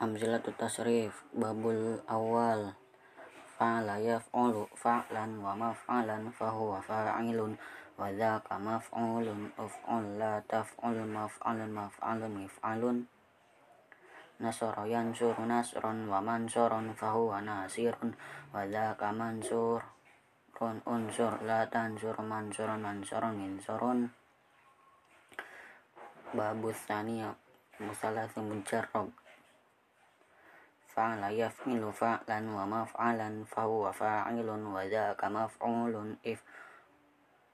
Amzilatul tasrif babul awal. Fa'ala yaf'ulu fa'lan wa maf'alan fahuwa fa'ilun. Wa dhaka maf'ulun uf'ul la taf'ul maf'alun maf'alun mif'alun. Nasara yansuru nasron wa mansuron fahuwa nasirun. Wa dhaka mansurun unsur la tansur mansurun mansurun minsurun. Babus thaniya musalasi mujarrab fa'ala yaf'ilu fa'lan wa maf'alan maf'ulun if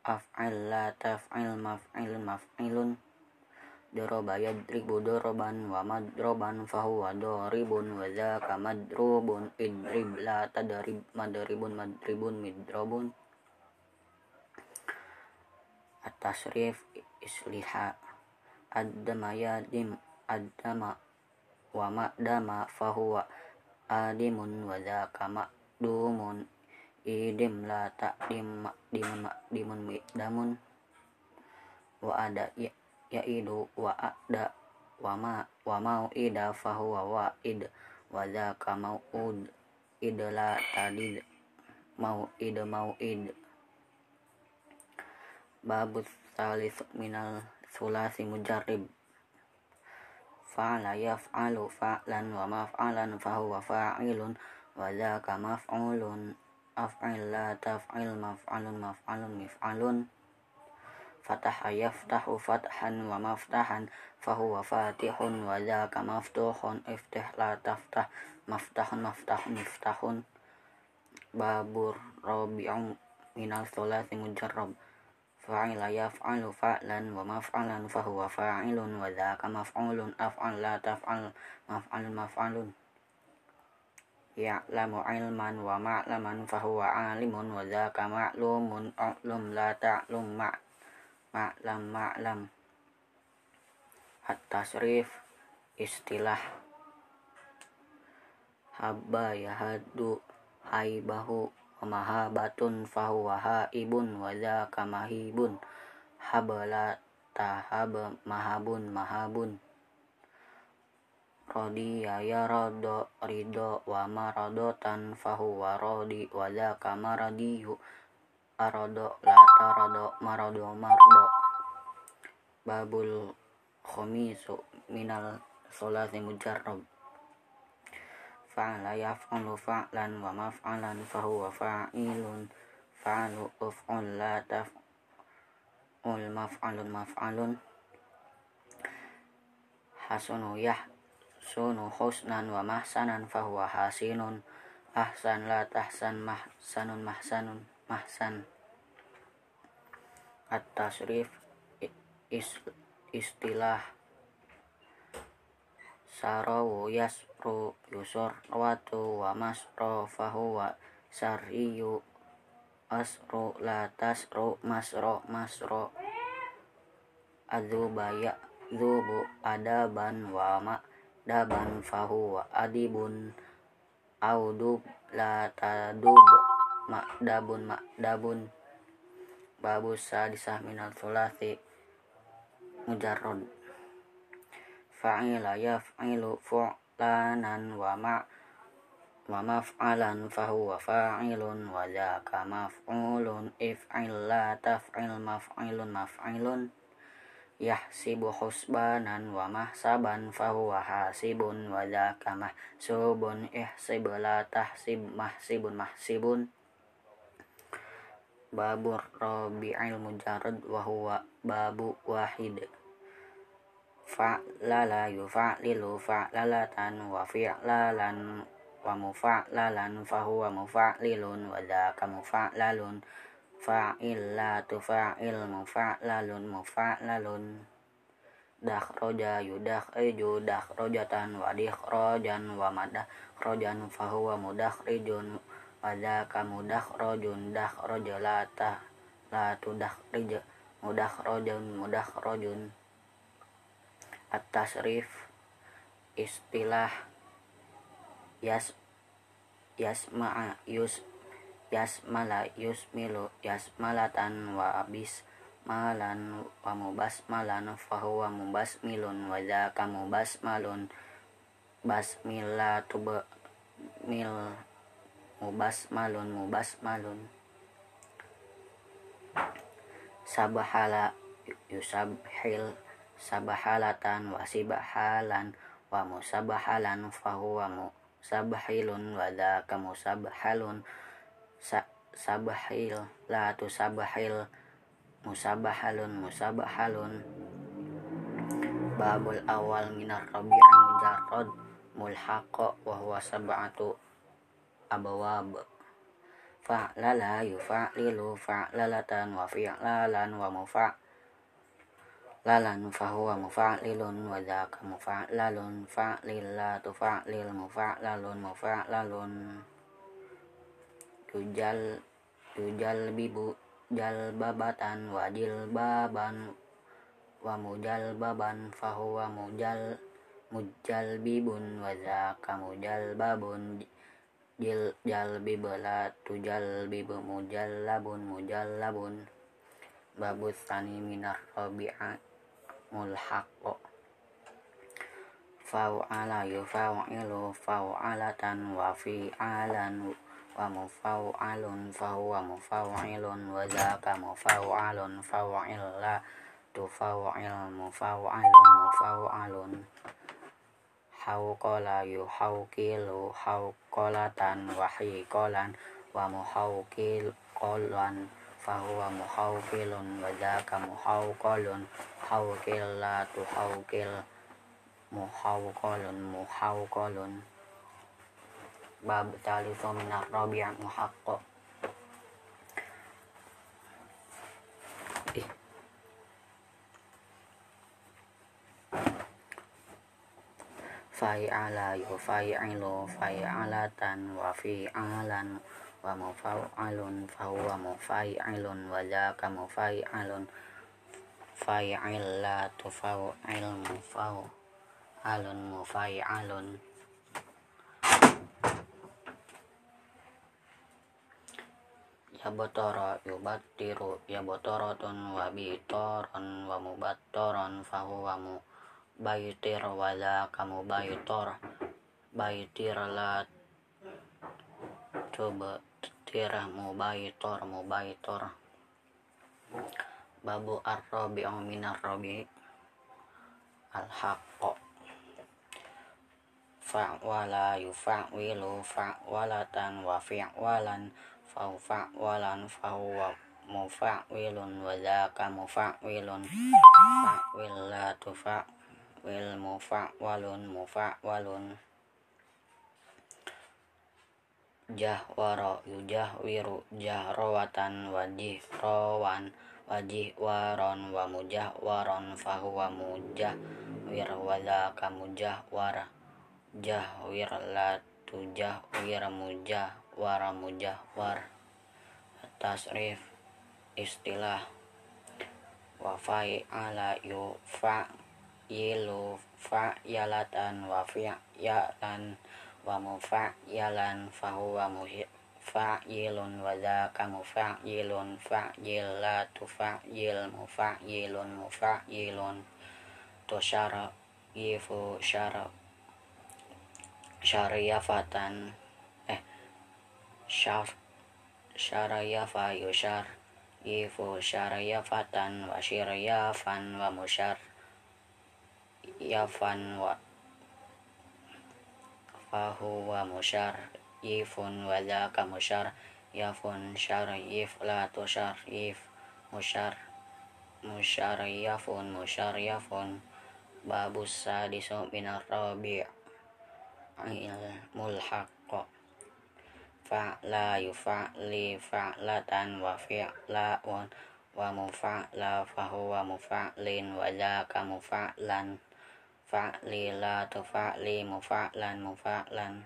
af'il la taf'il maf'ilun Doroba yadribu doroban wa madroban fahuwa doribun wa dhaka madrubun idrib la tadrib madribun madribun midrobun At-tasrif wa ma'dama fahuwa adimun wa dzaka ma'dumun idim la ta'dim ma'dimun ma'dimun mi'damun wa ada ya, idu wa ada wa ma wa mau ida fahuwa wa dzaka mau'ud id la tadid mau id. Babus salis minal sulasi mujarrib fa'ala yaf'alu fa'lan wa maf'alan fahuwa fa'ilun wa dzaka maf'ulun af'il la taf'il maf'alun maf'alun mif'alun fataha yaftahu fathan wa maftahan fahuwa fatihun wa dzaka maftuhun iftih la taftah maftahun maftahun miftahun babur fa'ila yaf'alu fa'lan wa maf'alan fahuwa fa'ilun wa dzaka maf'ulun af'al la taf'al maf'alun maf'alun. Ya'lamu ilman wa ma'laman fahuwa alimun wa dzaka ma'lumun a'lum la ta'lum ma' ma'lam ma'lam. At-tasrif istilah. Habba yahadu haibahu mahabatun fahuwa haibun wa dzaka mahibun. Habala tahab mahabun mahabun. Rodi ya rodo rido wa tan fahuwa rodi wa dzaka maradiyu. Arodo la tarodo marodo mardo. Babul khomisu minal solati mujarrab fa'ala yaf'alu fa'lan wa maf'alan fahuwa fa'ilun. Fa'alu uf'ul la taf'ul maf'alun maf'alun. Hasunu sunu husnan wa mahsanan fahuwa hasinun. Ahsan la tahsan mahsanun mahsanun mahsan. At-tasrif istilah. Sarawu yasru watu wa masro fahuwa sariyu asru la tasru masro masro adzuba ya'dzubu adaban wa ma daban fahuwa adibun audub la tadub ma'dabun ma'dabun babus sadisah minal thulathi mujarrad. Fa'ila yaf'ilu fu'lanan wa ma wa maf'alan fahuwa fa'ilun wa dzaka maf'ulun if'il la taf'il maf'ilun maf'ilun. Yahsibu husbanan wa mahsaban fahuwa hasibun wa dzaka mahsubun ihsib la tahsib mahsibun mahsibun. Babur rabi'il mujarrad wa huwa babu wahid fa'lala yufa'lilu fa'lalatan wa fi'lalan wa mufa'lalan fahuwa mufa'lilun wa dzaka mufa'lalun. Fa'il la tufa'il mufa'lalun mufa'lalun dakhroja yudakhriju dakhrojatan wa dikhrojan wa madakhrojan fahuwa mudakhrijun wa dzaka mudakhrojun dakhroja la ta la tudakhrij mudakhrojun mudakhrojun at-tasrif istilah yas yasma'a yus yasmala yusmilu yasmalatan wa abis malan wa mubas malan fahuwa mubas milun wa dzaka mubas malun basmillah tuba mil mubas malun mubas malun. Sabahala yusabhil sabahalatan wa sibahalan wa musabahalan fahuwa musabahilun wa dhaka musabahalun. Sa sabahil la tusabahil musabahalun musabahalun. Babul awal minar rabi'i mujarrad mulhaqa wa huwa sab'atu abawab. Fa'lala yufa'lilu fa'lalatan wa fi'lalan wa mufa'lalan fahuwa mufa'lilun wa dhaka mufa'lalun fa'lillatu fa'lil mufa'lalun mufa'lalun. Tujal tujal bibu jalbabatan wa jilbaban wa mujal baban fahuwa mujal mujal bibun wa mujal babun. Jil jalbibla tujalbibu mujallabun mujallabun babus tani minar rabi'a الحق فوعل يفوعل فوعلة وفعلا ومفوعل فهو مفوعل وذاك مفوعل فوعل تفوعل مفوعل مفوعل حوقل يحوكل حوقلة وحيقلا ومحوكلا fahuwa muhauqilun wa dhaka muhauqalun hauqil la tuhauqil muhauqalun muhauqalun bab talifu minar rabi' muhaqqaq fai'ala yufai'ilu fai'alatan wa fi'alan wa mufa'alun fahuwa mufai'ilun wa dhaka mufai'alun fai'illa tufa'il mufa'alun mufai'alun yabotoro yubattiru yabotorotun wa bitoron wa mubattoron fahuwa mu baitir wala kamu baitor. Baitir la coba tirah mu baitor mu baitor. Babu ar-rabi min ar-rabi. Al-haqqo. Fa'wala yufa'wilu fa'walatan wa fi'walan fa'walan fahuwa mufa'wilun wa dhaka mufa'wilun. Fa'wil la tufa' wil mufa'walun mufa'walun jahwara yujahwiru jahrawatan wajihrawan wajihwaron wa mujahwaron fahuwa mujahwir wa dhaka mujahwar jahwir la tujahwir mujahwara mujahwar tasrif istilah wa fa'ala yufa' yilu fa'yalatan wa fi'yalan wa mufa'yalan fahuwa fa'yilun wa dhaka mufa'yilun fa'yilatu fa'yil mufa'yilun mufa'yilun. To syara yifu syara syariyafatan eh syaf syarayafa yusyar yifu syariyafatan wa syiriyafan wa musyar yafan wa fahuwa musyar yifun wa dhaka musyar yafun syarif la tusyarif musyar musyariyafun musyariyafun babus sadisu rabi' il mulhaqqa. Fa'la yufa'li fa'latan wa fi'la'un wa mufa'la fahuwa mufa'lin wa dhaka mufa'lan fa'li la tufa'li mufa'lan mufa'lan.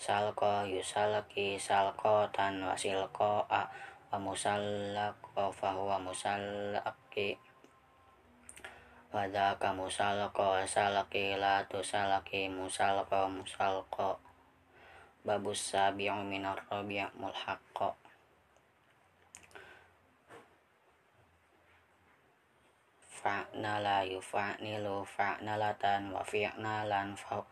Salqa yusalqi salqatan wa silqa'a wa musallaqa fa huwa musallaqi wa dzaka musallaqa salaqi la tusalaqi musallaqa musalqa babus sabi'u minar rabi' mulhaqqa fa'nala yufa'nilu fa'nalatan wa fi'nalan fa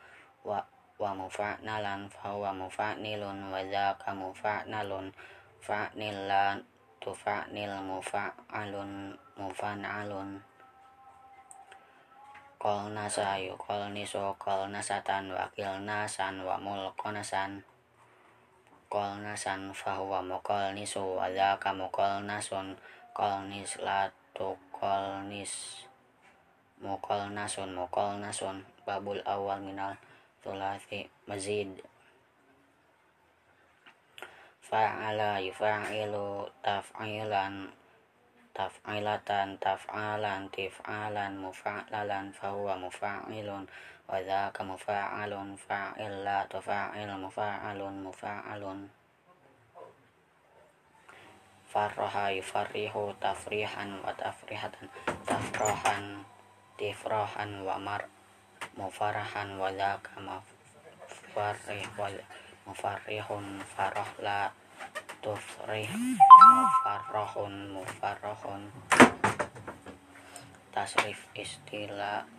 wa wa mufa'nalan fa wa mufa'nilun wa dzaka mufa'nalun fa'nilan tufa'nil mufa'alun mufa'nalun kol nasa yu kol niso kol nasatan wakil nasan wa mulkonasan kol nasan fahuwa mukol nisu wadaka mukol nasun kol nis latu kol nis. Mukol nasun mukol nasun. Babul awal minal tulasi mazid. Fa'ala yufa'ilu taf'ilan taf'ilatan taf'alan tif'alan mufa'lalan fahuwa mufa'ilun wa dhaka mufa'alun fa'il la tufa'il mufa'alun mufa'alun farraha yufarrihu tafrihan wa tafrihatan tafrahan tifrahan wa mar mufarahan wa dhaka mufarrih wa mufarrihun farahla tufrih mufarrahun mufarrahun. Tasrif istilah